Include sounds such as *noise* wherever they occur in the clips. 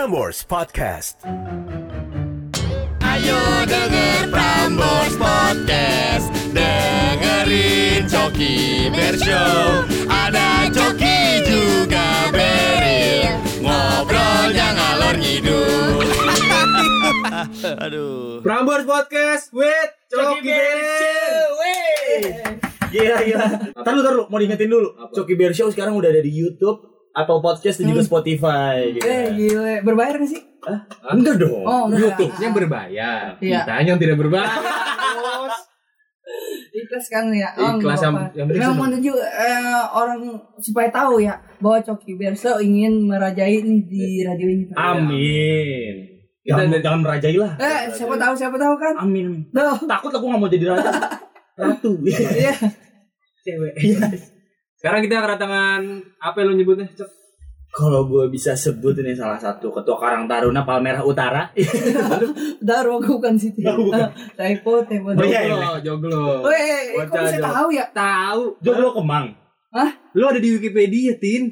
Prambors Podcast. Ayo denger Prambors Podcast. Dengerin Coki Bershow Ada Coki juga Beril Ngobrolnya ngalor ngidul. *laughs* Aduh. Prambors Podcast with Coki Bear Gila gila. Ntar lu, ntar lu, mau diingetin dulu. Coki Bear Show sekarang udah ada di YouTube, Apple Podcast dan juga Spotify. Gitu. Eh gile, berbayar gak sih? Enggak dong. Oh, enggak. YouTube-nya berbayar Iya. Kita yang tidak berbayar. *laughs* Ikhlas kan ya. Oh, Ikhlas, nggak yang- yang Memang menuju eh, orang supaya tahu ya bahwa Coki Berso ingin merajai di radio ini. Amin. Kita- Jangan, jangan merajai lah. Eh, siapa tahu siapa tahu kan? Amin. Tuh. Takut aku gak mau jadi ratu. *laughs* Ratu. Iya. *laughs* Cewek. Sekarang kita kedatangan Apa yang lo nyebutnya Cok? Kalau gue bisa sebut ini salah satu ketua Karang Taruna Palmerah Utara. *laughs* Daru aku bukan situ. Oh, bukan. Typo, typo. Oh, iya, Joglo Joglo Weh, kok Bocah bisa jog- tahu ya? Tahu Joglo Kemang. Lo ada di Wikipedia Tin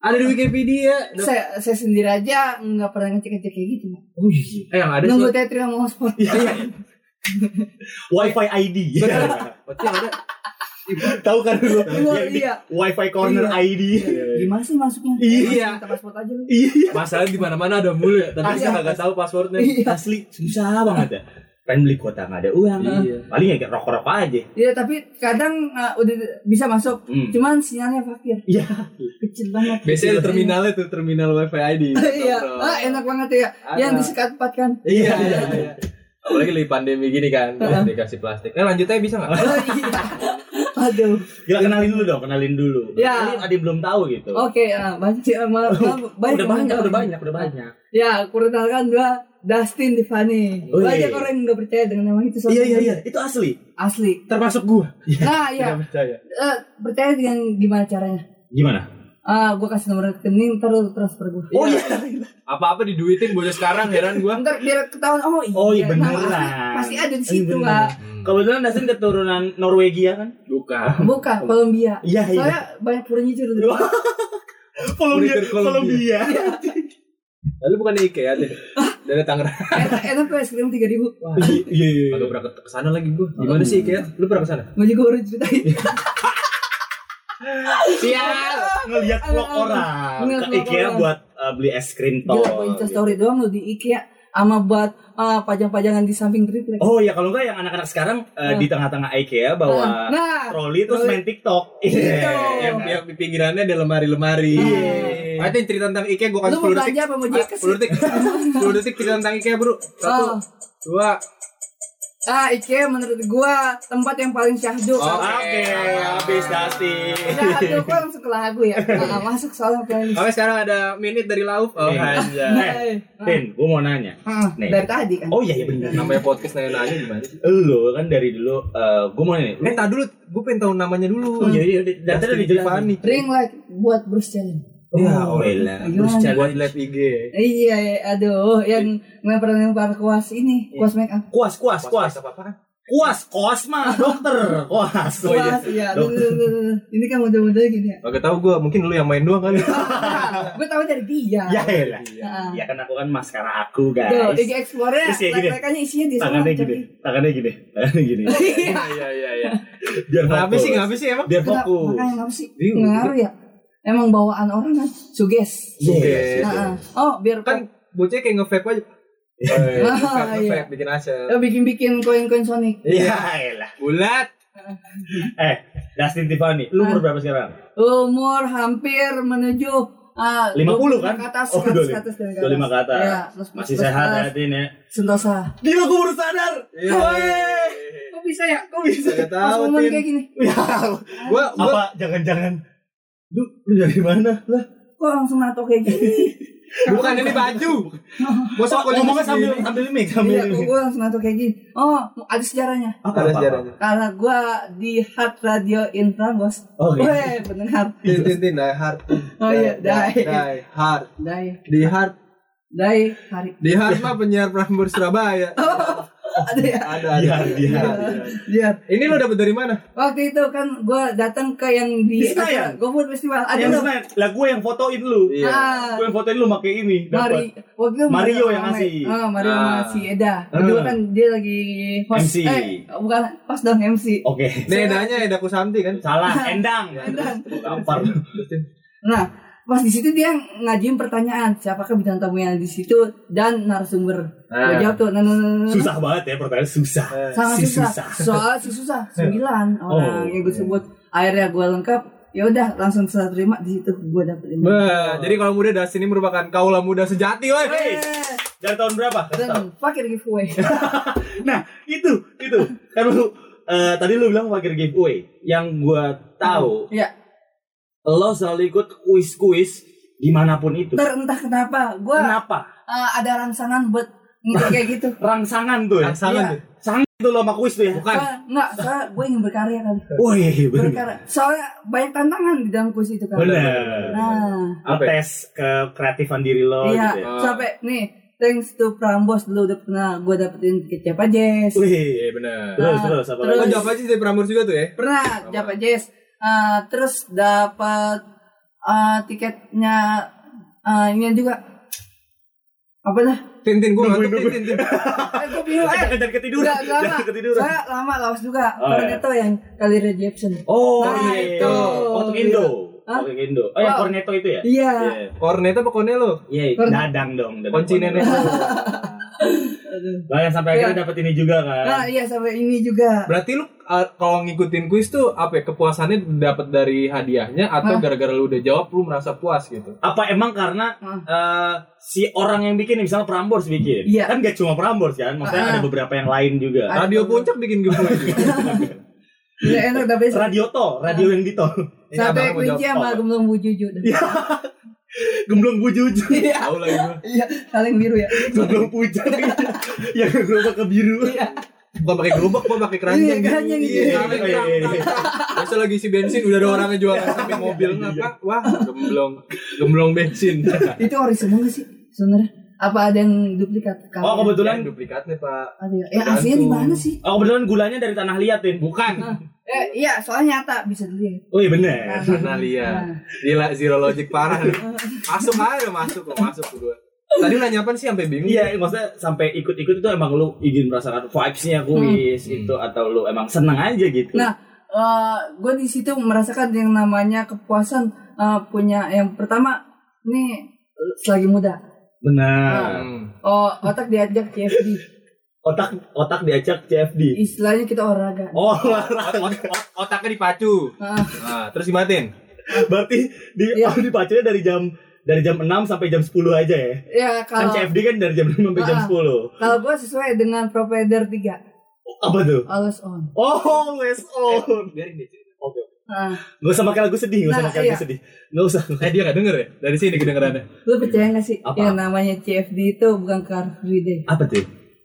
Ada di Wikipedia Saya, saya sendiri aja nggak pernah ngecek-ngecek kayak gitu. Oh iya. Eh yang ada sih Nunggu Tetri mau sport. *laughs* Wi-Fi ID. Berarti yang ada Tahu kan lu? Iya, iya. Wi-Fi corner Iya. ID. Gimana sih masuknya? Iya. Minta paspor aja lu. Iya. Masalah di mana-mana ada mulu ya Tapi Iya. saya kagak tahu passwordnya Iya. Asli susah banget ya. Pengen beli kuota nggak ada uang. Iya. Paling ya kayak rokok-rokok aja. Iya tapi kadang uh, udah bisa masuk, Hmm. cuman sinyalnya fakir, Iya. kecil banget. Biasanya di terminalnya tuh Terminal wifi ID *laughs* Iya, ah, enak banget ya. Ada. Yang disekat empat kan. Iya iya iya Apalagi lagi pandemi gini kan. Dikasih plastik Nah lanjut aja bisa gak? Oh iya. Aduh. Gila kenalin dulu dong, kenalin dulu. Ya. Ini ada yang belum tahu gitu. Oke, ah, banyak sih, ah, ma- ma- banyak udah banyak, udah banyak, udah banyak. Ya, kurang dua Dustin Tiffany. Oh, iya. Banyak orang yang nggak percaya dengan nama itu. soalnya Iya iya iya, itu asli. Asli. Termasuk gua. Nah, *laughs* ya. Tidak percaya Eh, percaya dengan gimana caranya? Gimana? Ah, gue kasih nomor rekening ntar lu transfer gue. Oh iya. Apa-apa diduitin bocah sekarang heran gua Ntar biar ketahuan oh iya. Oh iya asli Pasti ada di Iya, situ, beneran. Pak. Kebetulan Dasin keturunan Norwegia kan? Bukan Bukan, Kolombia. Iya iya. Soalnya banyak furniture dulu. *laughs* Kolombia, Kolombia. Kolombia. Lalu bukan di IKEA deh Dari Tangerang enak enak tuh es krim tiga ribu. Iya iya. Agak berangkat ke sana lagi gua Gimana sih IKEA? Lu pernah ke sana? Gue juga baru ceritain. *laughs* Sial. Ngelihat vlog orang Ngeliat ke vlog IKEA buat uh, beli es krim Gila, tol. gue Insta story doang lu di IKEA sama buat ah, pajang-pajangan di samping triplek. Oh ya kalau enggak yang anak-anak sekarang uh, di tengah-tengah IKEA bawa Nah, troli terus main TikTok. Gitu. Yang, yang di pinggirannya ada lemari-lemari Iya. Ah, itu yang cerita tentang IKEA gua kasih lu mau 10 detik belanja apa mau Ah, jaket 10 detik 10 detik cerita tentang IKEA bro Satu Oh. Dua Ah, IKEA menurut gua tempat yang paling syahdu. Oh, Oke, habis Dustin. Syahdu gua langsung ke lagu ya. *laughs* Nah, masuk soalnya playlist. Oke sekarang ada minute dari Lauf Oh anjay Eh, Tin, gue mau nanya. Ah, Nih. dari tadi kan. Oh iya iya benar. Namanya podcast nanya-nanya gimana sih? Lu kan dari dulu, uh, gue mau nanya. Eh, tak dulu, gue pengen tahu namanya dulu. Oh iya iya, dari tadi udah dijelasin. Ring light buat Bruce Challenge. Ya, oh iya. Terus Gimana? Buat challenge. live IG. Iya, iya, aduh, yang ngelempar-ngelempar kuas ini, kuas make up. Kuas, kuas, kuas. apa apa? Kuas, kuas mah *laughs* dokter. Kuas. Oh, iya. Kuas, iya. Duh, duh, duh, duh. Ini kan muda-muda gini ya. Gak tau gue, mungkin lu yang main doang kali. *laughs* gue tahu dari dia. Ya elah. Nah, Ya kan aku kan maskara aku, guys. IG Explorer, Terus ya gini. like-like-nya isinya di sana. Tangannya gini, tangannya gini, tangannya gini. Iya. *laughs* Iya iya iya. Biar fokus. sih? Kenapa sih emang? Biar fokus. Makanya kenapa sih? Ngaruh ya? Emang bawaan orang kan suges. Yes. Nah, oh, biar Kan bocah kayak nge-vape aja. Eh, Ah, nge-vape, iya. bikin asal. eh, bikin-bikin koin-koin Sonic. Ya elah. Bulat. *laughs* Eh, Dustin Tiffany, lu umur berapa sekarang? Umur hampir menuju ah, 50 kan? Ke atas, Oh, ke atas, 25. ke atas, ke 25 ke atas. Iya, terus Masih terus sehat ya, Tin ya? Sentosa. Gila, gue baru sadar. Iya. Woi. Kok bisa ya? Kok bisa? Gak Pas tau, momen Tin. kayak gini. Ya, Gua, gua, apa jangan-jangan lu, lu dari mana lah? Kok langsung nato kayak gini? *laughs* bukan ini baju. Masa Oh, ngomongnya sambil sambil mic, sambil Iya, gue langsung nato kayak gini. Oh, ada sejarahnya. Apa, Ada sejarahnya. Karena gue di Hard Radio Infra, bos. Oke. Weh, pendengar. Tin, tin, tin, die hard. Oh iya, die. Die hard. Dai, Di hard. dai hari. Di hard mah penyiar Prambors Surabaya. Ada ya Ada, Iya, ada. iya. Iya. Ini lo dapet dari mana? Waktu itu kan gue datang ke yang di Di Senayan? GoFood Festival. Ada Yang lo. Senayan. Lah gue yang fotoin lu. Iya. Ah, Gue yang fotoin lu pakai ini. Mari, waktu itu Mario yang ngasih. Ah, Mario Ah. ngasih Eda. Ah. Berdua kan dia lagi host. MC. Eh, bukan host dong MC. Oke. Ini edanya Eda Kusanti kan? Salah, *laughs* endang. Endang. Nah, pas di situ dia ngajuin pertanyaan siapakah bintang tamu yang di situ dan narasumber. Gue Ah. jawab tuh, nah, nah, nah. Susah banget ya pertanyaan susah. sangat Si susah. susah. Soal si susah sembilan orang Oh. yang gue sebut. Akhirnya gue lengkap. Ya udah langsung serah terima di situ gue dapet ini. Bah, jadi kalau muda das ini merupakan kaulah muda sejati, woi. Hey. Dari tahun berapa? Dan fakir giveaway. *laughs* Nah, itu, itu. Kan lu eh, tadi lu bilang fakir giveaway. Yang gua tahu, ya, lo selalu ikut kuis-kuis di mana pun itu. ntar entah kenapa gue Kenapa? ada rangsangan buat ngikut kayak gitu. *laughs* Rangsangan tuh ya. Rangsangan Iya. tuh. Sang itu lo sama kuis tuh ya. Bukan. Soalnya, enggak, soalnya gue ingin berkarya kali. Woi, bener. Berkarya. Soalnya banyak tantangan di dalam kuis itu kan. Bener. Nah, Apa ya? Tes ke kreatifan diri lo iya. gitu ya. Oh. Sampai nih, thanks to Prambos dulu udah pernah gue dapetin tiket Java Jazz. Wih, Iya benar. terus Nah, terus apa terus- Oh, lagi? Java sih dari Prambors juga tuh ya? Pernah Java Jazz. Ah, terus dapat ah, tiketnya ah, ini juga apa dah? Tintin gue ngantuk. Tintin. *laughs* Eh, gue bingung. Eh, Jangan ketiduran. Jangan enggak. ketiduran. Saya lama lawas juga. Oh, Karena iya. itu yang kali Red Jepsen. Oh, Nah, iya. itu. Oh, untuk Indo. Hah? Untuk Indo. Oh, yang Oh. Cornetto itu ya? Iya. Korneta apa Konelo? Iya, dadang dong. Kunci Cornetto. nenek. *laughs* Lah yang sampai akhirnya dapat ini juga kan. Nah, iya sampai ini juga. Berarti lu uh, kalau ngikutin kuis tuh apa ya kepuasannya dapat dari hadiahnya atau gara-gara lu udah jawab lu merasa puas gitu? Apa emang karena Ah. eh, si orang yang bikin misalnya Prambors bikin Iya. kan gak cuma Prambors kan maksudnya Ah. ada beberapa yang lain juga Ah. Radio Puncak bikin giveaway juga. *laughs* Iya enak tapi radio to radio yang di to sampai kunci sama gemblong bujuju. *laughs* gemblong bujuju *laughs* Iya. Tahu lagi gua. Iya, saling biru ya. gemblong pujang *laughs* yang gerobak ke biru Bukan pakai gerobak, gua pakai keranjang. Iya, keranjang gitu. Iya, iya, iya, iya. Biasa lagi si bensin udah ada orangnya jualan sampai mobil ngapa? Wah, gemblong gemblong bensin. Itu ori semua gak sih sebenarnya? Apa ada yang duplikat? oh kebetulan Yang duplikatnya, Pak. ada ya. Yang aslinya di mana sih? oh kebetulan gulanya dari tanah liatin Bukan. Eh, iya, soalnya nyata bisa dilihat. oh iya bener Nah, lihat. Gila, zero logic parah. Masuk aja, masuk kok, masuk gua. Tadi nanya apa sih sampai bingung? Iya, maksudnya sampai ikut-ikut itu emang lu ingin merasakan vibes-nya kuis Hmm. itu atau lu emang seneng aja gitu. Nah, gue di situ merasakan yang namanya kepuasan eh, punya yang pertama nih selagi muda. Benar. Hmm. Oh, otak diajak CFD. Otak otak diajak CFD. Istilahnya kita olahraga. Oh, Ot- ot- otaknya dipacu. Ah, Nah, terus dimatiin. berarti di Iya. oh, dipacunya dari jam dari jam 6 sampai jam 10 aja ya. ya Kan kalau CFD kan dari jam 6 sampai jam Ah. 10. kalau gue sesuai dengan provider 3 Apa tuh? always on. Oh, always on. Biarin dia Oke. Nah, Gak usah pakai lagu sedih, gak usah Nah, pakai lagu iya. sedih. Gak usah. Eh dia gak denger ya? Dari sini kedengerannya. lu percaya gak sih Apa? yang namanya CFD itu bukan car free day. Apa tuh?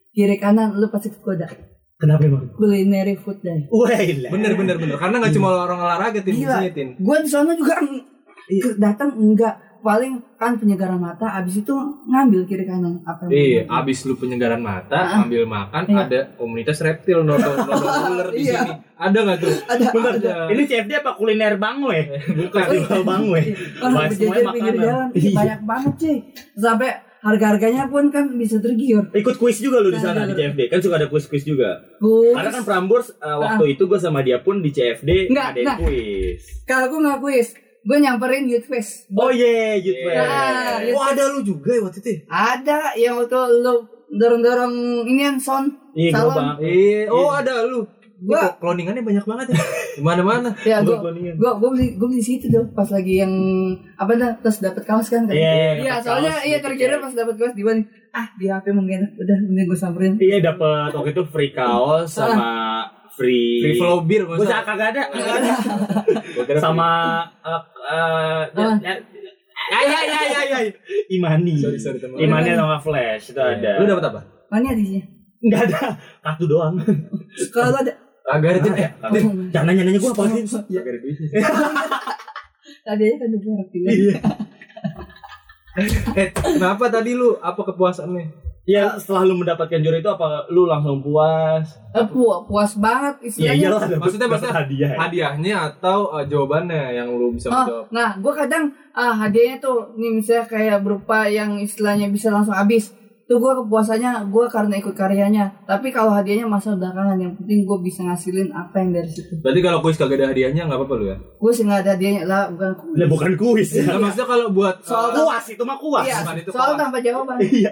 Kiri kanan lu pasti kegoda. Kenapa emang? Culinary food day. Wah, Bener bener bener. Karena gak cuma orang olahraga tim di sini tim. Gue di sana juga eng- Iya. datang enggak paling kan penyegaran mata abis itu ngambil kiri kanan apa Iya, mau. abis lu penyegaran mata, Ah. ambil makan, Iya. ada komunitas reptil nodong *laughs* nodong ular di Iya. sini. Ada nggak tuh? ada Bentar, ada ini CFD apa kuliner bangwe? *laughs* Bukan. Festival bangwe. orang Wah, berjajar pinggir jalan Iya. banyak banget cuy sampai harga-harganya pun kan bisa tergiur Ikut kuis juga lu di sana di. CFD. Kan suka ada kuis-kuis juga. Kuis. Karena kan Prambors uh, waktu itu gue sama dia pun di CFD Enggak, ada kuis. kalau gue nggak kuis gue nyamperin youth fest Oh iya, yeah, Youth Iya. Fest. Ah, iya. Oh ada lu juga ya waktu itu? ya? ada yang waktu lu dorong-dorong inian son Iya, Salon. Iya. Oh ada lu. Gua- Gua cloningannya banyak banget ya. *laughs* Di mana-mana. ya gue gue gue beli gue beli situ tuh pas lagi yang apa dah terus dapat kaos kan kan Iya, iya dapat soalnya kaos, iya kaos. pas dapat kaos di mana ah di HP mungkin udah mending gue samperin Iya dapat waktu itu free kaos sama free Free flow beer gua Gua usah. kagak ada. *laughs* Sama uh, uh, Ah. ya, ya, ya, ya, ya, ya, ya. Imani. Sorry, sorry, teman. Imani sama Flash itu ada. Lu dapat apa? mana di sini Enggak ada. Kartu doang. kalau ada Agak ada Kartu. Jangan nanya-nanya gue apa sih? Ya, agak ada duitnya. tadi aja kan udah ngerti Iya. *laughs* Eh, kenapa tadi lu apa kepuasannya? Ya setelah lu mendapatkan juara itu apa lu langsung puas? Eh, pu- puas banget Ya istilahnya. iyalah dapet- Maksudnya- dapet maksudnya hadiah. ya. Hadiahnya atau eh, jawabannya yang lu bisa Oh, menjawab. nah, gue kadang ah, hadiahnya tuh, nih misalnya kayak berupa yang istilahnya bisa langsung habis. Tuh gue kepuasannya gue karena ikut karyanya. Tapi kalau hadiahnya masa belakangan, yang penting gue bisa ngasilin apa yang dari situ. Berarti kalau kuis kagak ada hadiahnya nggak apa-apa lu ya? Gue sih nggak ada hadiahnya lah, bukan kuis. Lah bukan kuis ya. Nah, maksudnya kalau buat Soal eh, Kuas itu mah kuas. Iya, soal tanpa jawaban. Iya.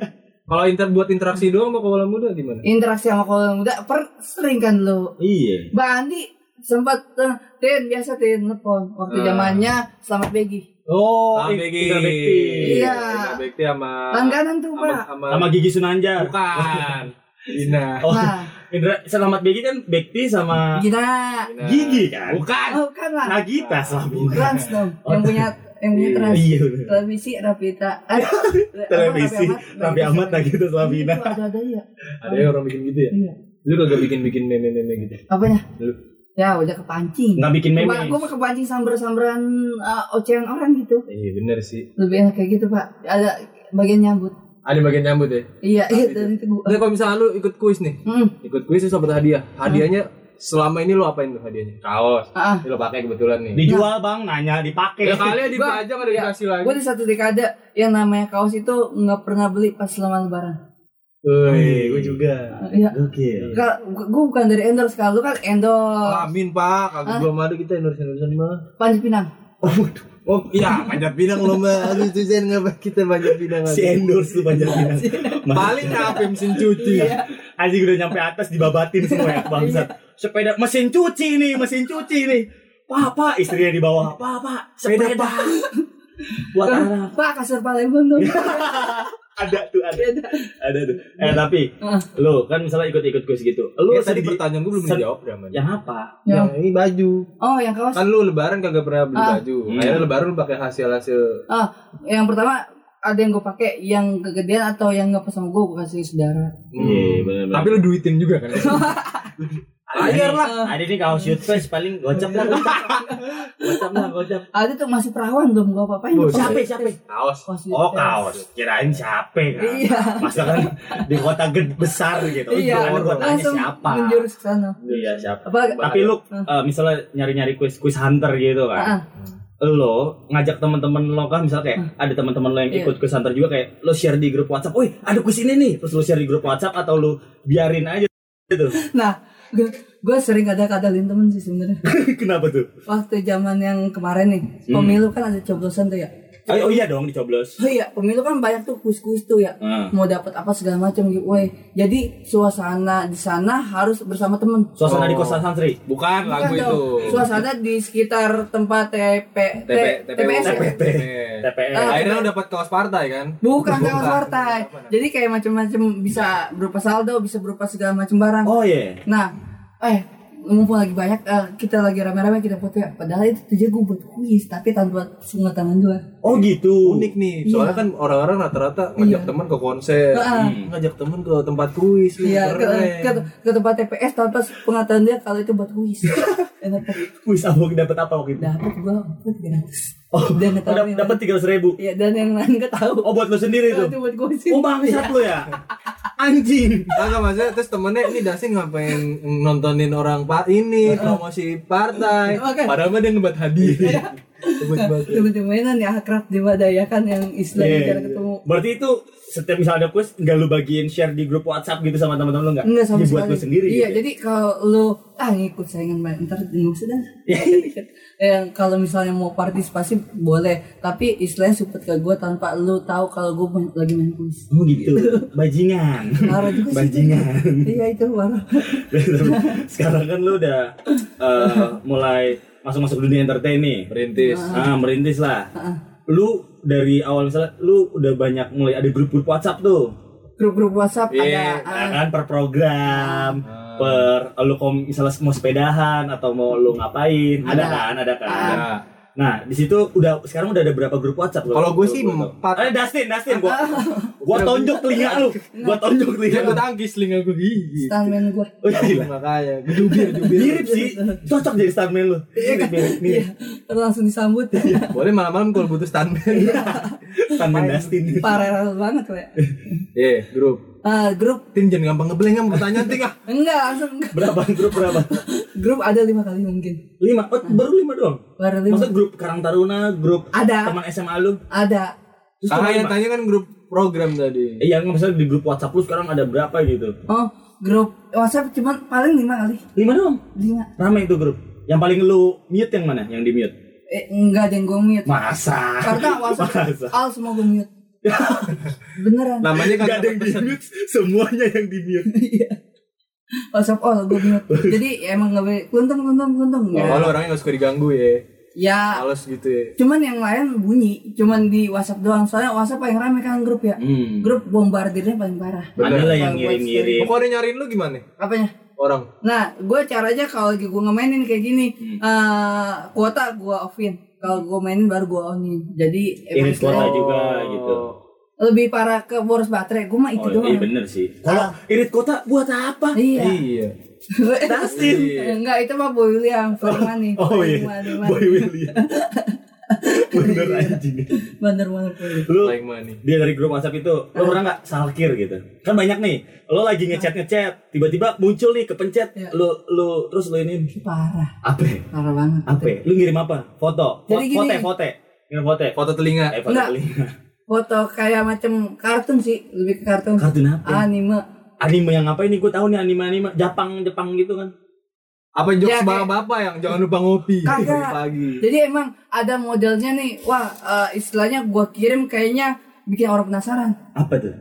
Kalau inter buat interaksi doang sama kawan muda gimana? Interaksi sama kawan muda per sering kan lo. Iya. Mbak Andi sempat uh, Tin biasa Tin nelfon waktu Ah. zamannya selamat pagi. Oh, Sama in- Begi. Iya. Indra Bekti sama Langganan tuh sama, pak. sama, Sama Gigi Sunanjar. bukan. *laughs* Ina. Oh, Nah, Indra Selamat Begi kan Bekti sama gila. Ina. Gigi kan? Bukan. Oh kan lah. Nagita. Trans dong. Yang punya yang punya trans. Iya. bener. Televisi Rapita. Eh, *laughs* Televisi apa, Raffi Ahmad Nagita Slavina. Itu Ada ada ya. Ada yang orang bikin gitu ya? Iya. Lu kagak bikin-bikin meme-meme gitu. Apanya? Lu. Ya udah kepancing. Nggak bikin meme. Gue mah kepancing samber-samberan uh, ocehan orang gitu. Iya bener sih. Lebih enak kayak gitu pak. Ada bagian nyambut. Ada bagian nyambut ya. Iya, iya itu. Nah, kalau misalnya lu ikut kuis nih, Hmm. ikut kuis terus dapat hadiah. Hadiahnya selama ini lu apain tuh hadiahnya? Kaos. Ah, Ini lu pakai kebetulan nih. Dijual bang, nanya dipakai. Ya kali Gua- dipajang ada ya, dikasih lagi. gue di satu dekade yang namanya kaos itu nggak pernah beli pas selama lebaran. Wih, gue juga. Iya. Oke. Gue bukan dari endorse kalau lu kan endorse Amin pak, kagak belum ada kita endorse endorse mah. Panjat Pinang. Oh iya, panjat pinang lomba. Aduh tuh Zen kita panjat pinang Si endorse tuh banyak Paling apa mesin cuci? Anjing udah nyampe atas dibabatin semua ya *laughs* bangsat. Sepeda mesin cuci nih, mesin cuci nih. Pak, istrinya di bawah. Pak, sepeda, pak. *laughs* Buat anak. Pak kasur Palembang dong. *laughs* Ada tuh, ada. Ada tuh. Eh, tapi Ah. lu kan misalnya ikut-ikut kuis gitu. Lu Lu tadi pertanyaan gue belum dijawab Raman. yang apa? Ya. Yang ini baju. Oh, yang kaos. Kan lu lebaran kagak pernah beli Ah. baju. Hmm. Akhirnya lebaran lu pakai hasil-hasil Ah, yang pertama ada yang gue pakai yang kegedean atau yang nggak pas sama gue gue kasih saudara. Iya, benar-benar. Tapi lu duitin juga kan? *laughs* Bayar lah. Ada nih kaos shoot face paling gocap lah, gocap. Gocap lah, gocap. Ada tuh masih perawan belum gue apa-apain. Oh, Siapa, siapa? Kaos. Kaos Oh UTS. kaos, kirain siapa kan? Iya. Masa kan di kota ged besar gitu. Iya, siapa? menjurus ke sana. Iya siapa? Apa? Tapi lu eh, misalnya nyari-nyari kuis kuis hunter gitu Ah, ah. kan. Lo ngajak teman-teman lo kan misalnya kayak ada teman-teman lo yang Iya. ikut kuis hunter juga kayak lo share di grup WhatsApp. Woi, ada kuis ini nih. Terus lo share di grup WhatsApp atau lo biarin aja gitu. *laughs* Nah, gue gue sering ada kadalin temen sih sebenarnya. *laughs* Kenapa tuh? Waktu zaman yang kemarin nih, Hmm. pemilu kan ada coblosan tuh ya. Oh, oh iya dong dicoblos. Oh iya, pemilu kan banyak tuh kuis-kuis tuh ya. Ah. Mau dapat apa segala macam gitu. Woi, jadi suasana di sana harus bersama temen. Suasana di Oh. kosan santri. Bukan lagu Bukan itu. dong. Suasana di sekitar tempat TP, TP, T- TPS? TPT. TPS. Akhirnya lu dapat kaos partai kan? Bukan *laughs* kaos partai. Jadi kayak macam-macam bisa berupa saldo, bisa berupa segala macam barang. Oh iya. Nah, eh mumpung lagi banyak eh, kita lagi rame-rame kita foto ya. Padahal itu tujuan gue buat kuis, tapi tanpa sungai tangan dua. Oh gitu. Unik nih, soalnya kan orang-orang rata-rata ngajak Iya. teman ke konser, Ah. ngajak teman ke tempat kuis, nih, Iya, ke, ke, ke tempat TPS tanpa pengetahuan dia kalau itu buat kuis. *laughs* Enak. Kuis abang dapat apa waktu itu? Dapat gua tiga ratus. Oh, tahu yang dapat tiga ribu. Iya, dan yang lain nggak tahu. Oh buat lo sendiri tuh. Itu buat kuis. Oh bangsat lo ya. Anjing. Kagak maksudnya terus temennya ini Dasin ngapain nontonin orang pak ini promosi partai, Oke. padahal mah dia ngebat hadiah. Ngebat banget. Temen-temenan ya akrab di ya kan yang istilahnya cara ketemu. Berarti itu setiap misalnya ada kuis nggak lu bagiin share di grup WhatsApp gitu sama teman-teman lu nggak? Enggak sama Ya, buat lu sendiri. Iya, gitu. jadi kalau lu ah ngikut saingan banget ntar dah. yang *laughs* kalau misalnya mau partisipasi boleh, tapi istilahnya support ke gue tanpa lu tahu kalau gue lagi main kuis. Oh gitu. *laughs* Bajingan. Parah juga sih. Bajingan. Iya itu parah. *laughs* Sekarang kan lu udah eh, mulai masuk-masuk dunia entertain nih. Merintis. Ah, merintis lah. Lu dari awal misalnya lu udah banyak mulai ada grup-grup WhatsApp tuh. Grup-grup WhatsApp Iya, ada. Ah, kan per program, per lu kalau misalnya mau sepedahan atau mau lu ngapain, ada, Ada. kan, ada kan. Nah, Nah, di situ udah sekarang udah ada berapa grup WhatsApp? Kalau gue sih Gua- empat. Eh, Dustin, Dustin, gua *laughs* gua tonjok telinga lu. Gua tonjok telinga gue tangkis telinga gue gigi. stuntman gue. Oh, gila. Makanya, jubir, jubir. Mirip sih. Cocok jadi stuntman lu. Mirip, mirip. Iya, terus langsung disambut. *laughs* Boleh malam-malam kalau butuh stuntman. Stuntman Dustin. Parah banget gue. Eh, grup. Eh, grup Tin jangan gampang ngeblank sama pertanyaan Tin ah. enggak langsung enggak. Berapa grup berapa? grup ada lima kali mungkin Lima. Oh, baru lima doang. baru lima Masa grup Karang Taruna, grup Ada. teman SMA lu? ada Terus yang tanya kan grup program tadi. Eh, yang misalnya di grup WhatsApp lu sekarang ada berapa gitu? oh grup WhatsApp cuma paling lima kali Lima doang. lima Rame itu grup. Yang paling lu mute yang mana? Yang di mute? eh enggak ada yang gue mute Masa? karena WhatsApp *laughs* Masa? all semua gue mute *laughs* beneran Namanya Gak kagak ada yang di mute, semuanya yang di mute. WhatsApp all gue mute jadi emang nggak boleh kuntung kuntung kuntung Oh, ya orangnya gak suka diganggu ya. ya Males gitu ya. cuman yang lain bunyi cuman di WhatsApp doang soalnya WhatsApp paling rame kan grup ya Hmm. grup bombardirnya paling parah Ada lah yang ngirim-ngirim. Pokoknya nyariin lu gimana? apanya Orang. Nah, gue caranya kalau lagi gue ngemainin kayak gini, Hmm. eh, kuota gue offin. Kalau gue mainin baru gue onin. Jadi Iris kuota istilahnya juga gitu. lebih parah ke boros baterai. Gue mah itu Oh, doang. iya bener sih. Kalau irit kota buat apa? Iya. Iya. *laughs* Dustin. Enggak, itu mah Boy William, Flying Money. Oh iya. Boy. William. *laughs* *laughs* bener anjing. Bener banget. Lu Like money. dia dari grup WhatsApp itu, lo pernah nggak salkir gitu? Kan banyak nih, lo lagi ngechat ngechat, tiba-tiba muncul nih kepencet, Iya. lu lu terus lu ini Parah, apa? parah banget. Apa? Lu ngirim apa? Foto, Jadi gini. foto, foto, ngirim foto. Foto telinga. Eh, foto Enggak. telinga. Foto kayak macam kartun sih, lebih ke kartun. Kartun apa? Anime. Anime yang apa ini? Gue tahu nih anime anime Jepang Jepang gitu kan. Apa Ya, jokes kayak- bapak yang jangan lupa ngopi Kagak. *laughs* pagi. Jadi emang ada modelnya nih, wah eh, istilahnya gua kirim kayaknya bikin orang penasaran. Apa tuh?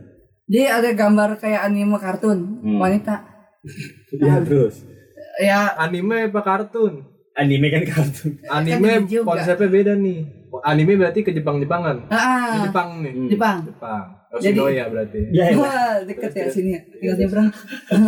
Jadi ada gambar kayak anime kartun Hmm. wanita. *laughs* Ya terus. Ya Anime apa kartun? Anime kan kartun. Anime gitu juga. konsepnya beda nih. Anime berarti ke Jepang-Jepangan. Di ah, Jepang nih. Hmm. Jepang. Jepang. Jadi- Yoshinoya berarti. Ya, ya. Wah, deket ya sini ya. Tinggal nyebrang.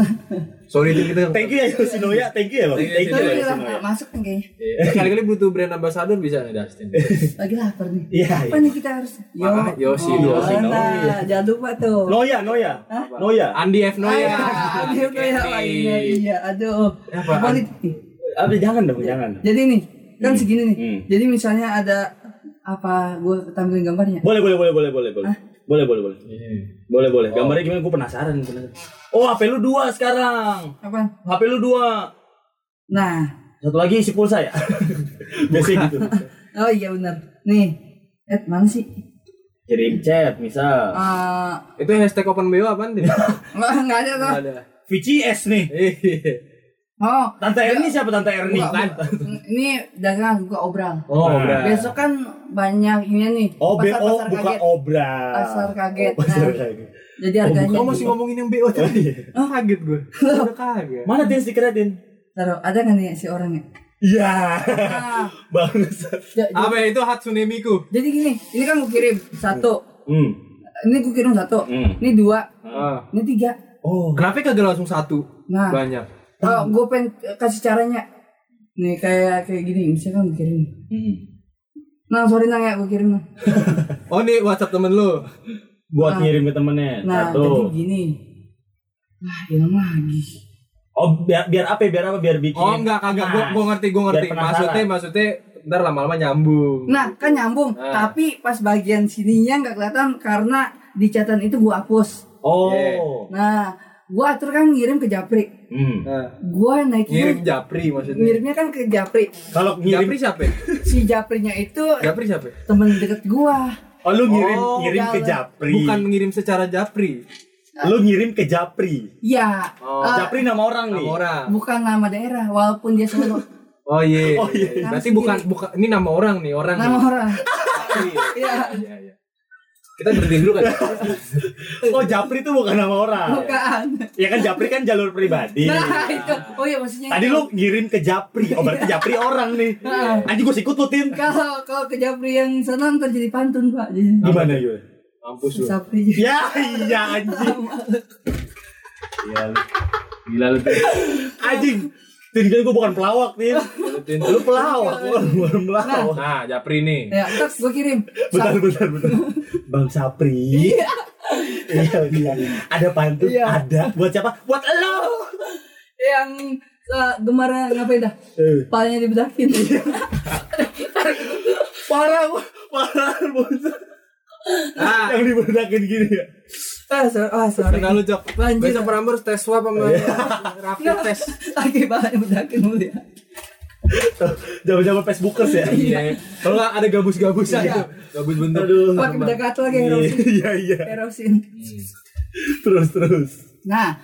*laughs* Sorry itu kita. Thank you ya Yoshinoya, thank you ya bang. Thank you, Thank you Tapi ya Yoshinoya. nggak masuk nih kayaknya. Iya. Kali-kali butuh brand ambassador bisa nih Dustin. *laughs* Lagi lapar nih. Iya. Apa nih kita harus? Yo, Ah, Yoshi, oh, Yoshi, nah, jangan lupa tuh. Noya, Noya, Noya. Andi F Noya. Ah, dia tuh ya lainnya iya. Aduh. Apa? Abi jangan dong, jangan. Jadi nih, kan segini nih. Hmm. Jadi misalnya ada apa gue tampilin gambarnya. Boleh, boleh, boleh, boleh, boleh, boleh. Boleh, boleh, boleh. Boleh, boleh. Gambarnya gimana? Gue penasaran, penasaran. Oh, HP lu dua sekarang. Apa? HP lu dua. Nah, Satu lagi isi pulsa ya. *laughs* Biasanya gitu. oh iya benar. Nih, eh mana sih? Kirim chat, misal. Eh, Itu hashtag open BO apaan Din? nggak *laughs* nggak ada tuh. Nggak ada. VCS nih. Iya. Oh, Tante Erni siapa Tante Erni? bukan. Ini dagangan buka obral. Oh, Nah. Besok kan banyak ini nih. Oh, BO pasar-pasar buka kaget. obral. Pasar kaget. Oh, pasar Nah. kaget. Jadi harganya. Oh masih ngomongin yang BO tadi. Oh, kaget gue. Udah kaget. Mana Din stikernya Din? Taruh, ada kan nih si orangnya? Iya. Ah, *laughs* Bangsat. ja- ja- Apa itu Hatsune Miku? jadi gini, ini kan gue kirim satu, Hmm. ini gue kirim satu, Hmm. ini dua, Ah. ini tiga. Oh. Kenapa kagak langsung satu? Nah, Banyak. Oh, gue pengen kasih caranya. Nih kayak kayak gini, misalkan gue kirim. Hmm. Nah, sorry nang ya, gue kirim nang. *laughs* Oh nih WhatsApp temen lu. Buat Nah. ngirim ke temennya. Nah, jadi Satu. gini. Nah, hilang lagi. Oh, biar biar apa? Biar apa? Biar bikin. Oh enggak kagak gua, gua ngerti gua ngerti. Maksudnya maksudnya ntar lama-lama nyambung. Nah, kan nyambung, Ah. tapi pas bagian sininya nggak kelihatan karena di catatan itu gue hapus. Oh. Yeah. Nah, gue atur kan ngirim ke Japri. Hmm. Nah, Gue naikin ngirim Japri maksudnya. ngirimnya kan ke Japri. Kalau ngirim Japri siapa? Si Japrinya itu Japri siapa? temen deket gua. Oh, lu ngirim Oh, ngirim ke. Japri. Bukan ngirim secara Japri. Lu ngirim ke Japri. Ya, Oh, eh, Japri nama orang nih. Nama orang. bukan nama daerah, walaupun dia Solo. Oh iya. Oh, iya. Berarti bukan bukan ini nama orang nih, orang. nama nih. orang. Iya. Iya, iya. Kita berhenti dulu kan. *laughs* Oh, Japri itu bukan nama orang. Bukan. Ya kan Japri kan jalur pribadi. Nah, itu. Oh iya maksudnya. Tadi itu. lu ngirim ke Japri. Oh, berarti Japri orang nih. Nah. Anjing gue sikut lu, Tin. kalau kalau ke Japri yang sana ntar jadi pantun, Pak. Jadi Gimana gue? Mampus lu. Japri. Ya, iya anjing. Gila lu. Gila lu. Anjing. Tin kan gue bukan pelawak, Tin. Lu, Tin. Lu pelawak, bukan bukan pelawak. Nah, Japri nih. Ya, ntar gua kirim. Bentar, bentar, bentar. Bang Sapri. Iya, iya. Ada pantun, Iya. ada. Buat siapa? Buat lo. Yang uh, gemar ngapain dah? Eh. Palanya dibedakin. *laughs* Parah, parah, bos. Ah, Yang dibedakin gini ya. Ah, sorry. Ah, sorry. Kenal lu, Cok. Banjir. Besok Prambors tes swab sama rapid test. Lagi banget udakin mulu ya. Zaman-zaman Facebookers ya. Iya. Kalau nggak ada gabus-gabusan Iya. gitu. Gabus bentuk. Aduh. Pakai bedak kata lagi erosin. Iya iya. Erosin. Terus terus. Nah,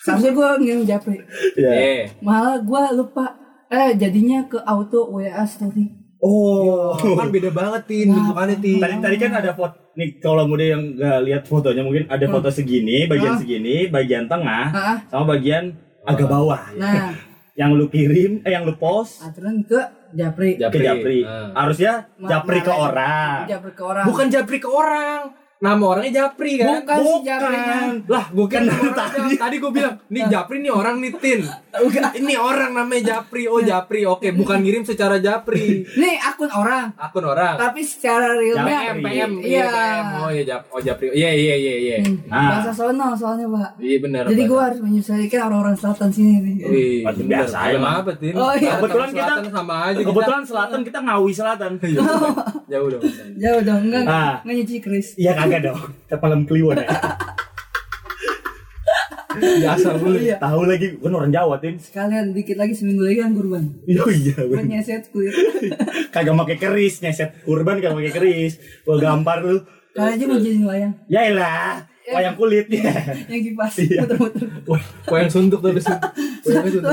seharusnya gue ngirim japri. Ya. Eh. Malah gue lupa. Eh, jadinya ke auto WA story. Oh. Kan beda banget tin bentukannya tin. Tadi tadi kan ada foto nih kalau muda yang nggak lihat fotonya mungkin ada foto segini, bagian Ah. segini, bagian tengah, Ah. sama bagian agak bawah. Nah, *laughs* Yang lu kirim, eh yang lu post aturan ke japri. ke Japri. Ah. Harusnya Japri ke marah. orang. Japri ke orang. Bukan Japri ke orang. Nama orangnya Japri kan? Bukan si Japrinya. Lah, gue Kan tadi. tadi, tadi gue bilang, nih Japri nih orang nih Tin. Bukan. *laughs* Ini orang namanya Japri. Oh Japri, oke, bukan ngirim secara Japri. Nih akun orang. Akun orang. Tapi secara realnya PM, PM, Iya. PM. Oh iya, Jap, oh Japri. Iya, iya, iya, iya. Hmm, Nah. Bahasa sono soalnya, Pak. Iya benar. Jadi gue harus menyesuaikan orang-orang selatan sini nih. Wih, biasa aja, apa, Tin? Oh, iya. Kebetulan kita- sama aja. Kebetulan selatan kita ngawi selatan. *laughs* Iya, *laughs* Jauh dong. Jauh dong, enggak, enggak nyuci Chris. Iya kagak dong. Kita malam kliwon ya. Biasa dulu. Iya. Tahu lagi, gue orang Jawa, Tin. Sekalian dikit lagi seminggu lagi kan kurban. Iya iya. Gue nyeset kulit. *laughs* Kagak pakai keris, nyeset kurban kagak pakai keris. Gua gampar lu. Kalian aja mau jadi wayang. Ya elah, wayang kulit ya. Yang kipas Iya. muter-muter. Wah, yang suntuk tuh suntuk. *laughs* Wayangnya suntuk.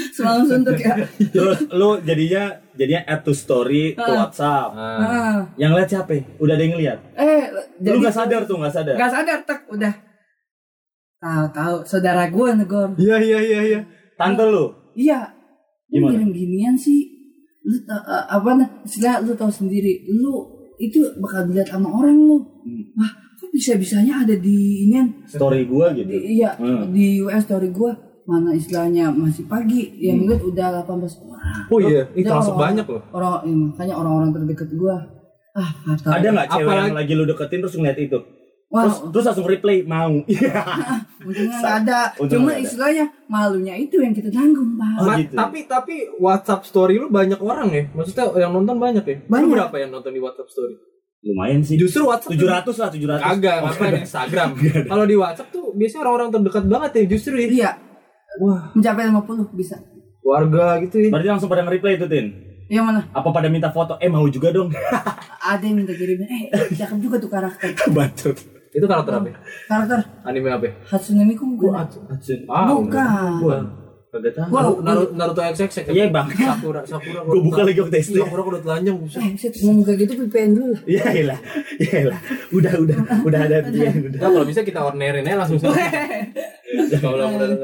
*laughs* Semalam suntuk ya. Terus lu jadinya jadinya add to story ke Ah. WhatsApp. Ah. Ah. Yang lihat siapa? Udah ada yang lihat. Eh, Lu nggak sadar tuh, nggak sadar. Gak sadar tek udah. Tahu-tahu saudara gue negor. Iya, iya, iya, iya. Tante lu. Iya. Gimana? ngirim ginian sih. Lu eh, apa nah? Istilah lu tahu sendiri. Lu itu bakal dilihat sama orang lu. Hmm. Wah, kok bisa-bisanya ada di inian? Story gua gitu. Di, iya, Hmm. di US story gue mana istilahnya masih pagi yang lihat udah 18 orang. Oh iya, itu orang- banyak loh. Orang iya, makanya orang-orang terdekat gue. Ah, fatal. Ada nggak cewek Apalagi- yang lagi lu deketin terus ngeliat itu? Wah, Terus, terus langsung reply mau. *laughs* Iya. untungnya nggak ada. *laughs* Cuma ada. istilahnya malunya itu yang kita tanggung, Pak. Oh, gitu. Tapi tapi WhatsApp story lu banyak orang ya? Maksudnya yang nonton banyak ya? Lu Banyak. berapa yang nonton di WhatsApp story? Lumayan sih. Justru WhatsApp tuh- 700 lah, 700. Kagak, Oh, ngapain di Instagram. Kalau di WhatsApp tuh biasanya orang-orang terdekat banget ya justru ya. Iya, Wah, mencapai 50 bisa. warga gitu ya. Berarti langsung pada nge-reply itu, Tin. Yang mana? Apa pada minta foto? Eh mau juga dong. *laughs* Ada yang minta kirimin. Eh, cakep juga tuh karakter. *laughs* Bacot. Itu karakter apa? Karakter Anime apa? Hatsune Miku bukan? Ah, Bukan. Gua Kagak tahu. Naruto, Naruto, Naruto XX ya? Iya, Bang. Sakura, Sakura. Gua buka lagi waktu SD. Sakura udah telanjang buset. Eh, ngomong kayak gitu VPN dulu lah. Iya lah, iya lah. Udah, udah, udah ada dia. Udah. Kalau bisa kita ornerin aja langsung *laughs*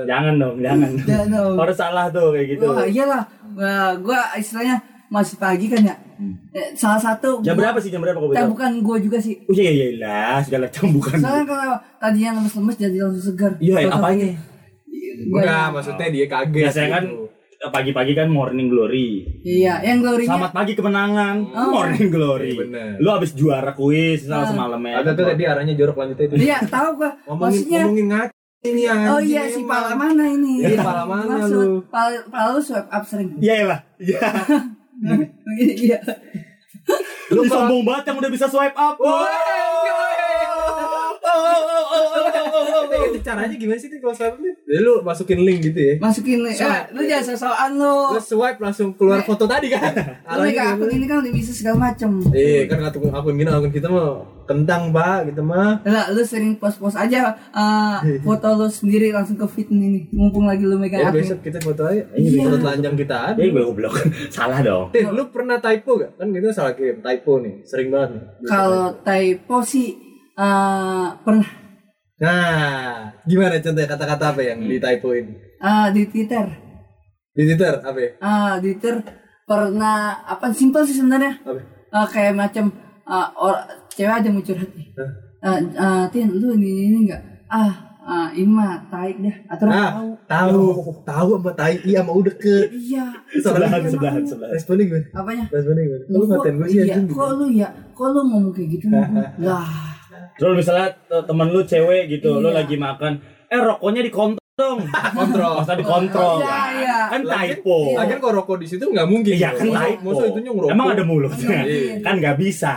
Jangan dong, jangan. Jangan dong. Harus salah tuh kayak gitu. Wah, iyalah. Gua istilahnya masih pagi kan ya. Eh, salah satu Jam gua- berapa sih? Jam berapa kau betul? bukan gua juga sih. Oh iya iya lah, segala macam bukan. Soalnya kalau tadinya lemes-lemes jadi langsung segar. Iya, Tahu-tahu- apanya? Gua- Enggak, maksudnya dia kaget. Biasanya kan gitu. pagi-pagi kan morning glory. Iya, yang glory-nya Selamat pagi kemenangan. Oh. Morning glory. Iya, bener. Lu abis juara kuis sama Ah. semalamnya. Ada tuh tadi arahnya jorok lanjutnya itu. Iya, tahu gua. *laughs* Ngomongin Maksudnya ngomongin ngaco ini. Oh iya si pala mana ini? Iya, pala mana Maksud, lu? Pala, pala lu swipe up sering. Iya lah. Iya. *laughs* Iya. Lu sombong banget yang udah bisa swipe up. Itu caranya gimana sih kalau swipe itu? Jadi lu masukin link gitu ya. Masukin nih. Eh, lu jangan sosokan lu. Terus swipe langsung keluar foto tadi kan. *laughs* Lu megang akun ini kan udah bisa segala macem. Iya kan akun akun gini akun kita mah kentang pak gitu mah. Lah, lu sering post-post aja eh, foto lu sendiri langsung ke feed ini. Mumpung lagi lu megang Ya akun. besok kita foto aja. Iya. Foto telanjang kita ada. Eh gue goblok. *laughs* Salah dong. Tin, lu pernah typo gak? Kan kita salah kirim typo nih, sering banget nih. Kalau typo sih eh, pernah Nah, gimana contohnya kata-kata apa yang di typoin? Eh, di Twitter. Di Twitter apa ya? Ah, di Twitter pernah apa simpel sih sebenarnya. Apa? Eh, kayak macam eh, or- cewek ada mau curhat nih. Hah? Eh, eh, Tin, lu ini ini enggak? Ah, ah, ini mah taik dah. Atau Ah, tahu. tahu, tahu sama tai, iya mau deket. Iya. Sebelahan, Iya, sebelahan, mau. sebelahan. Responnya gimana? Apanya? Responnya gimana? Lu ngatain gue sih iya, kok lu ya? Kok lu ngomong kayak gitu? *laughs* lah. Terus misalnya te- temen lu cewek gitu, lu Iya. lagi makan, eh rokoknya di kontak dong. Kontrol. Masa dikontrol. Iya, kan? iya. Kan typo. Lagian kalau rokok di situ nggak mungkin. Iya kan Masa- typo. Masa ngerokok. Emang ada mulutnya. Iya. kan nggak bisa.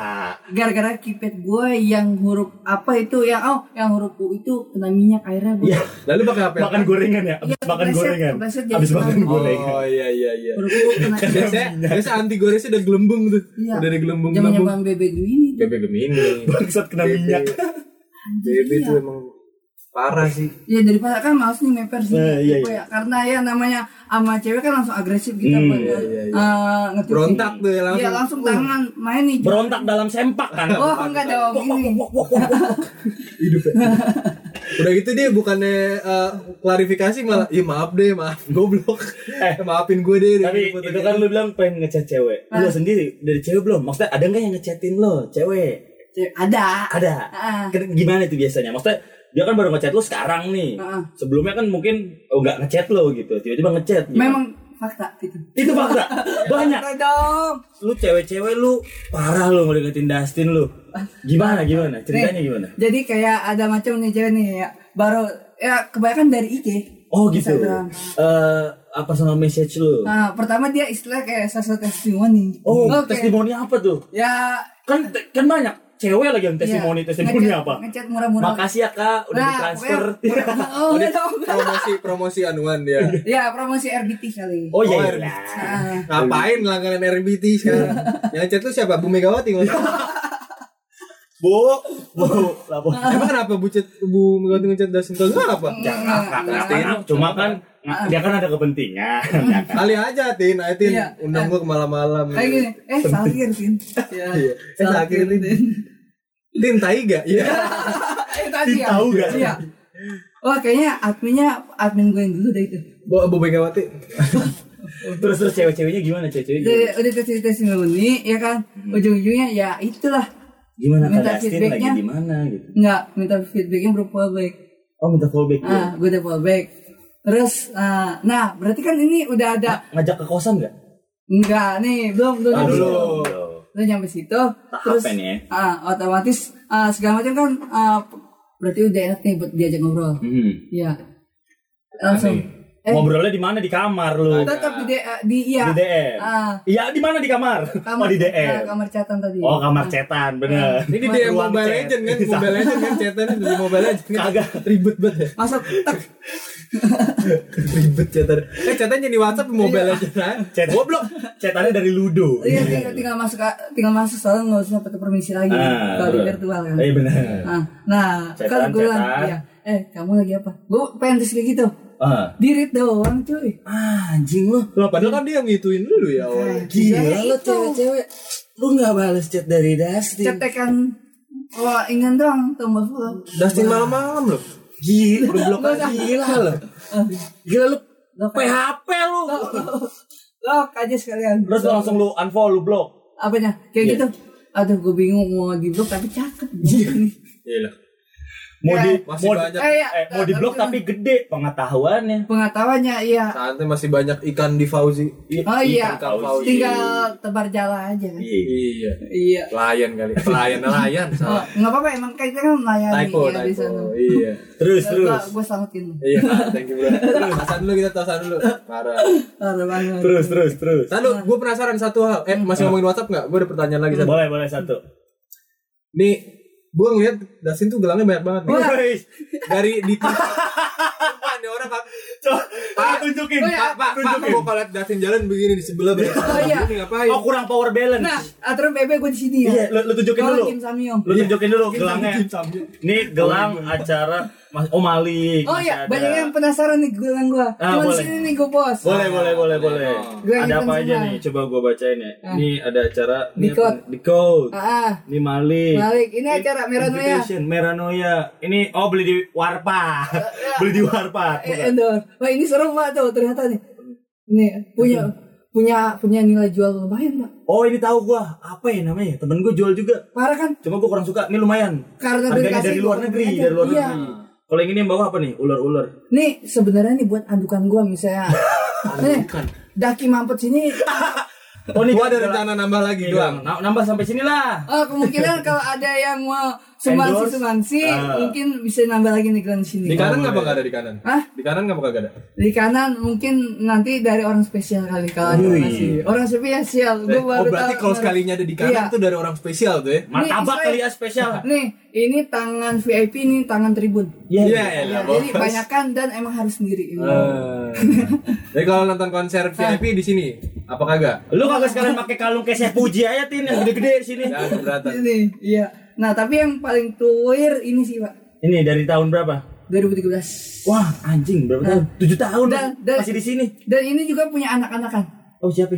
Gara-gara kipet gue yang huruf apa itu yang oh yang huruf U itu kena minyak akhirnya gue Iya. Lalu pakai apa? Makan gorengan ya. Abis Iya, makan kepleset, gorengan. jadi Abis makan gorengan. Oh iya iya iya. huruf U kena Biasanya, biasanya anti goresnya udah gelembung tuh. Iya. Udah ada gelembung zaman gelembung. zaman bebek gini Bebe Gemini. Bangsat kena minyak. Bebe itu emang parah sih. ya daripada kan males nih meper sih Nah, iya, Tipe ya. karena ya namanya sama cewek kan langsung agresif gitu Hmm, iya, iya. eh, ngetukin. Berontak tuh ya langsung. Iya langsung tangan main nih Berontak dalam sempak kan. oh enggak dong ini *laughs* Hidup ya. Udah gitu dia bukannya eh, klarifikasi malah, iya maaf deh, maaf goblok. Eh. *laughs* maafin gue deh. Tapi Foto itu dia. kan lu bilang pengen ngechat cewek. Lu sendiri dari cewek belum? Maksudnya ada nggak yang ngechatin lo, cewek? Cewek, ada Ada. Ah. Kan Gimana itu biasanya? Maksudnya dia kan baru ngechat lu sekarang nih. Ah. Sebelumnya kan mungkin oh nggak ngechat lo gitu. Tiba-tiba ngechat. gitu. memang fakta gitu itu fakta. *laughs* Banyak. Dong Lu cewek-cewek lu parah lu ngedeketin Dustin lu. Gimana gimana? Ceritanya Nih, gimana? jadi kayak ada macam nih cewek nih ya baru ya kebanyakan dari IG Oh gitu. Instagram. Eh apa personal message lu? Nah, pertama dia istilah kayak sasa testimoni. Oh, Oke. testimoni apa tuh? Ya, Kan kan banyak cewek lagi yang testimoni. iya. Testimoni Ngechat- apa? Ngechat murah-murah. Makasih ya kak, udah Nah, pokoknya- *laughs* Oh, dong. promosi promosi anuan dia. Ya, promosi RBT kali. Oh iya. Oh, iya. RBT. Ah, Ngapain langganan RBT sekarang? *laughs* Yang chat tuh siapa? Bu Megawati. *laughs* Bu, bu, lapo. Emang kenapa Bu chat Bu Megawati ngechat Dasin? Kenapa? Jangan, Jangan, cuma kan dia kan ada kepentingan. *laughs* ya kan? Kali aja Tin, ayo Tin, Iya. undang gua ke malam-malam. kayak gini. Eh, sakir, Tin. Ya, Iya. Eh, sakir, Tin. Tin tai gak? Iya. *laughs* Eh, tadi ya. Tahu nggak? Iya. Wah, kayaknya adminnya admin gue yang dulu deh itu. Bu, Bu Megawati. terus terus cewek-ceweknya gimana cewek-cewek? Udah, udah tes testimoni, ya kan. Ujung-ujungnya ya itulah. Gimana Minta Dustin lagi feedbacknya. di mana gitu? Enggak, minta feedbacknya berupa baik. Oh minta fallback? Ah, gue udah fallback. Terus, ah, nah berarti kan ini udah ada Ngajak ke kosan nggak? enggak nih belum belum dulu. situ. Belum nyampe situ. Terus Tahapan ya. ah, otomatis ah, segala macam kan ah, berarti udah enak nih buat diajak ngobrol. Hmm. Iya. Langsung. Eh, Ngobrolnya di mana di kamar lu? tetap di D- ah, di iya. Di DM. Ah, Iya di mana di kamar? kamar oh di ah, DM. kamar catatan tadi. Oh kamar cetan bener. Ini dia Ruang Mobile chat. Legend kan, Mobile Legend kan chatan di Mobile Legend kan. Kagak. Ribet banget ya. Masuk tek. Ribet chatan. Eh chatan jadi WhatsApp Mobile Legend kan. Chat goblok. Cetannya dari Ludo. Iya, tinggal, tinggal masuk tinggal masuk soalnya nggak usah pakai permisi lagi. Ah, Kalau di virtual kan. Iya benar. Nah, nah Cetan, kan gue bilang, cetan. iya, eh kamu lagi apa? Gue pengen tes kayak gitu. Ah. Dirit doang cuy. Ah, anjing lu. Loh, padahal kan dia yang ngituin dulu ya awalnya. Gila Ya, lu cewek-cewek. Lu gak balas chat dari Dustin. Cetekan kalau ingin doang tombol follow. Dustin malam-malam loh. Gila. Udah blok. Gila lu. Gila lu. PHP lu. Lock aja sekalian. Terus lu langsung lu unfollow lu block. Apanya? Kayak gitu. Aduh gue bingung mau di blok tapi cakep. Iya lah. Mau Ya, di masih mau, banyak. Eh, ya, eh, mau di blok tapi gede pengetahuannya. Pengetahuannya iya. Santai masih banyak ikan di Fauzi. Oh iya. Ikan Fauzi. Tinggal tebar jala aja kan. Iya. Iya. Iya. Pelayan kali. Pelayan nelayan. Oh, Salah. nggak apa-apa emang kita kan Typo, ya di sana. typo. Iya. *laughs* Terus terus. Gue selamatin. Iya, *laughs* thank you bro. Tasan dulu kita tasan dulu. Parah. Parah banget. Terus terus terus. Lalu gue penasaran satu hal. Eh masih ngomongin WhatsApp nggak? Gue ada pertanyaan lagi satu. Boleh boleh satu. Nih, gue ngeliat Dasin tuh gelangnya banyak banget nih. Dari di *laughs* Sumpah, nih orang pak. coba Pak, tunjukin. Oh, ya, Pak, Pak, Pak, gue kalau liat Dasin jalan begini di sebelah banyak. Oh, iya. Ini ngapain? Oh kurang power balance. Nah, aturan PB gue di sini ya. Iya, lu, lu tunjukin dulu. Lu tunjukin dulu gelangnya. Ini gelang acara Mas Oh Malik. Oh iya, ada. banyak yang penasaran nih gelang gua. Ah, Cuma boleh. sini nih gua post. Boleh, boleh, boleh, boleh. Gelang Ada apa aja nih? Coba gua bacain ya. Ah. Ini ada acara Di ini apa? code. Di code. Ah, ah. Ini Malik. Malik, ini acara Meranoia. Meranoia. Ini oh beli di Warpa. *laughs* beli di Warpa. Eh, endor. Wah ini serem pak tuh ternyata nih. Nih punya punya punya nilai jual lumayan pak. Oh ini tahu gua. Apa ya namanya? Temen gua jual juga. Parah kan? Cuma gua kurang suka. Ini lumayan. Karena gue dikasih dari luar negeri, aja. dari luar Iya. negeri. Kalau yang ini yang bawah apa nih? Ular-ular. Nih sebenarnya nih buat andukan gua misalnya. *laughs* nih daki mampet sini *laughs* Oh, ini Gua ada gak- rencana nambah lagi Nih, doang. Nah, nambah sampai sini lah. Oh, kemungkinan kalau ada yang mau sumbangsi Endorse? sumbangsi Ah. mungkin bisa nambah lagi nih di sini. Di kanan ngapa gak ada di kanan? Hah? Di kanan ngapa kagak ada? Di kanan mungkin nanti dari orang spesial kali kalau ada ngasih. Orang spesial. Gue Eh, baru oh berarti tahu kalau sekalinya ada di kanan Iya. tuh dari orang spesial tuh ya? Martabak Nih, kali ya spesial. Nih, ini tangan VIP nih tangan tribun. Iya, Ya, elah, jadi bos. banyakan dan emang harus sendiri. Eh. Jadi kalau nonton konser VIP di sini, apa kagak? Lu kagak sekalian pakai kalung kayak puji aja tin yang gede-gede sini. Ya, keberatan. Ini, iya. Nah, tapi yang paling tuir ini sih, Pak. Ini dari tahun berapa? 2013. Wah, anjing berapa tahun? Tujuh tahun Dan- masih- dan- masih di sini. Dan ini juga punya anak-anakan. Oh siapa?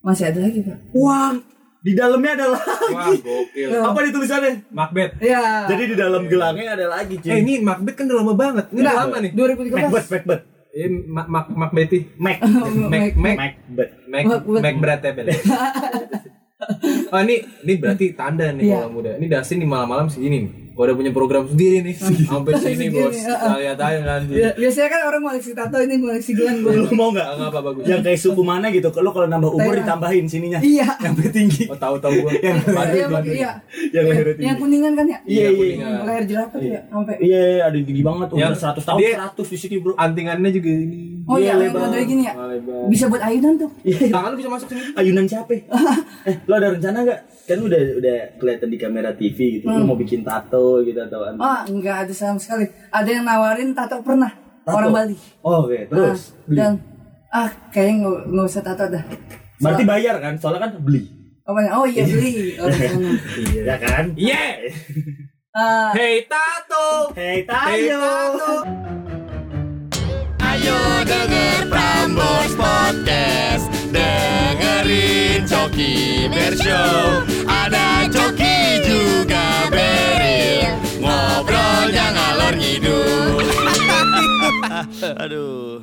Masih ada lagi, Pak. Wah, di dalamnya ada Wah, lagi. gokil. Apa di tulisannya? Macbeth. Ya. Jadi di dalam gelangnya ada lagi, Eh, cuy. ini Macbeth kan udah lama banget. Ini udah lama nih. 2013. Macbeth, Macbeth, Ini Mac *laughs* Mac Macbeth. Mac, Mac Mac Macbeth. Mac Macbeth. Mac Bel. *laughs* *laughs* Oh ini ini berarti tanda nih Iya. kalau muda. Ini Dustin nih malam-malam segini nih. Gua udah punya program sendiri nih. Sampai sini Segini, bos. Kita lihat aja nanti. Ya, biasanya kan orang koleksi tato ini koleksi gelang gue. Lu mau nggak? Enggak apa bagus. Yang kayak suku mana gitu? Kalau kalau nambah umur ditambahin sininya. Iya. *laughs* Sampai tinggi. Oh tahu-tahu gua. Yang Iya, Pak, iya. Yang tinggi. Yang kuningan kan ya? Iya, iya, kuningan. Yang leher jerapah ya, sampai. Iya, ada yang tinggi banget. Udah 100 tahun, 100 di sini, Bro. Antingannya juga ini. Oh iya, Iya, yang lebar. model gini ya? Ah, lebar. Bisa buat ayunan tuh. Iya. Tangan lu bisa masuk sini. Ayunan siapa? *laughs* eh, lo ada rencana nggak? Kan udah udah kelihatan di kamera TV gitu. Lo mau bikin tato gitu atau apa? Ah, enggak ada sama sekali. Ada yang nawarin tato pernah. Tato? Orang Bali. Oh, oke. Terus Ah, dan ah kayaknya nggak usah tato dah. berarti bayar kan? Soalnya kan beli. Apanya? Oh iya beli *laughs* orang sana. Ya kan? Iya. Ah, Hey Tato. Hey, Hey tayo. Tato. Ayo denger Prambors Podcast. Dengerin Coki Bershow Ada Coki juga Beril Ngobrolnya ngalor ngidul. *laughs* Aduh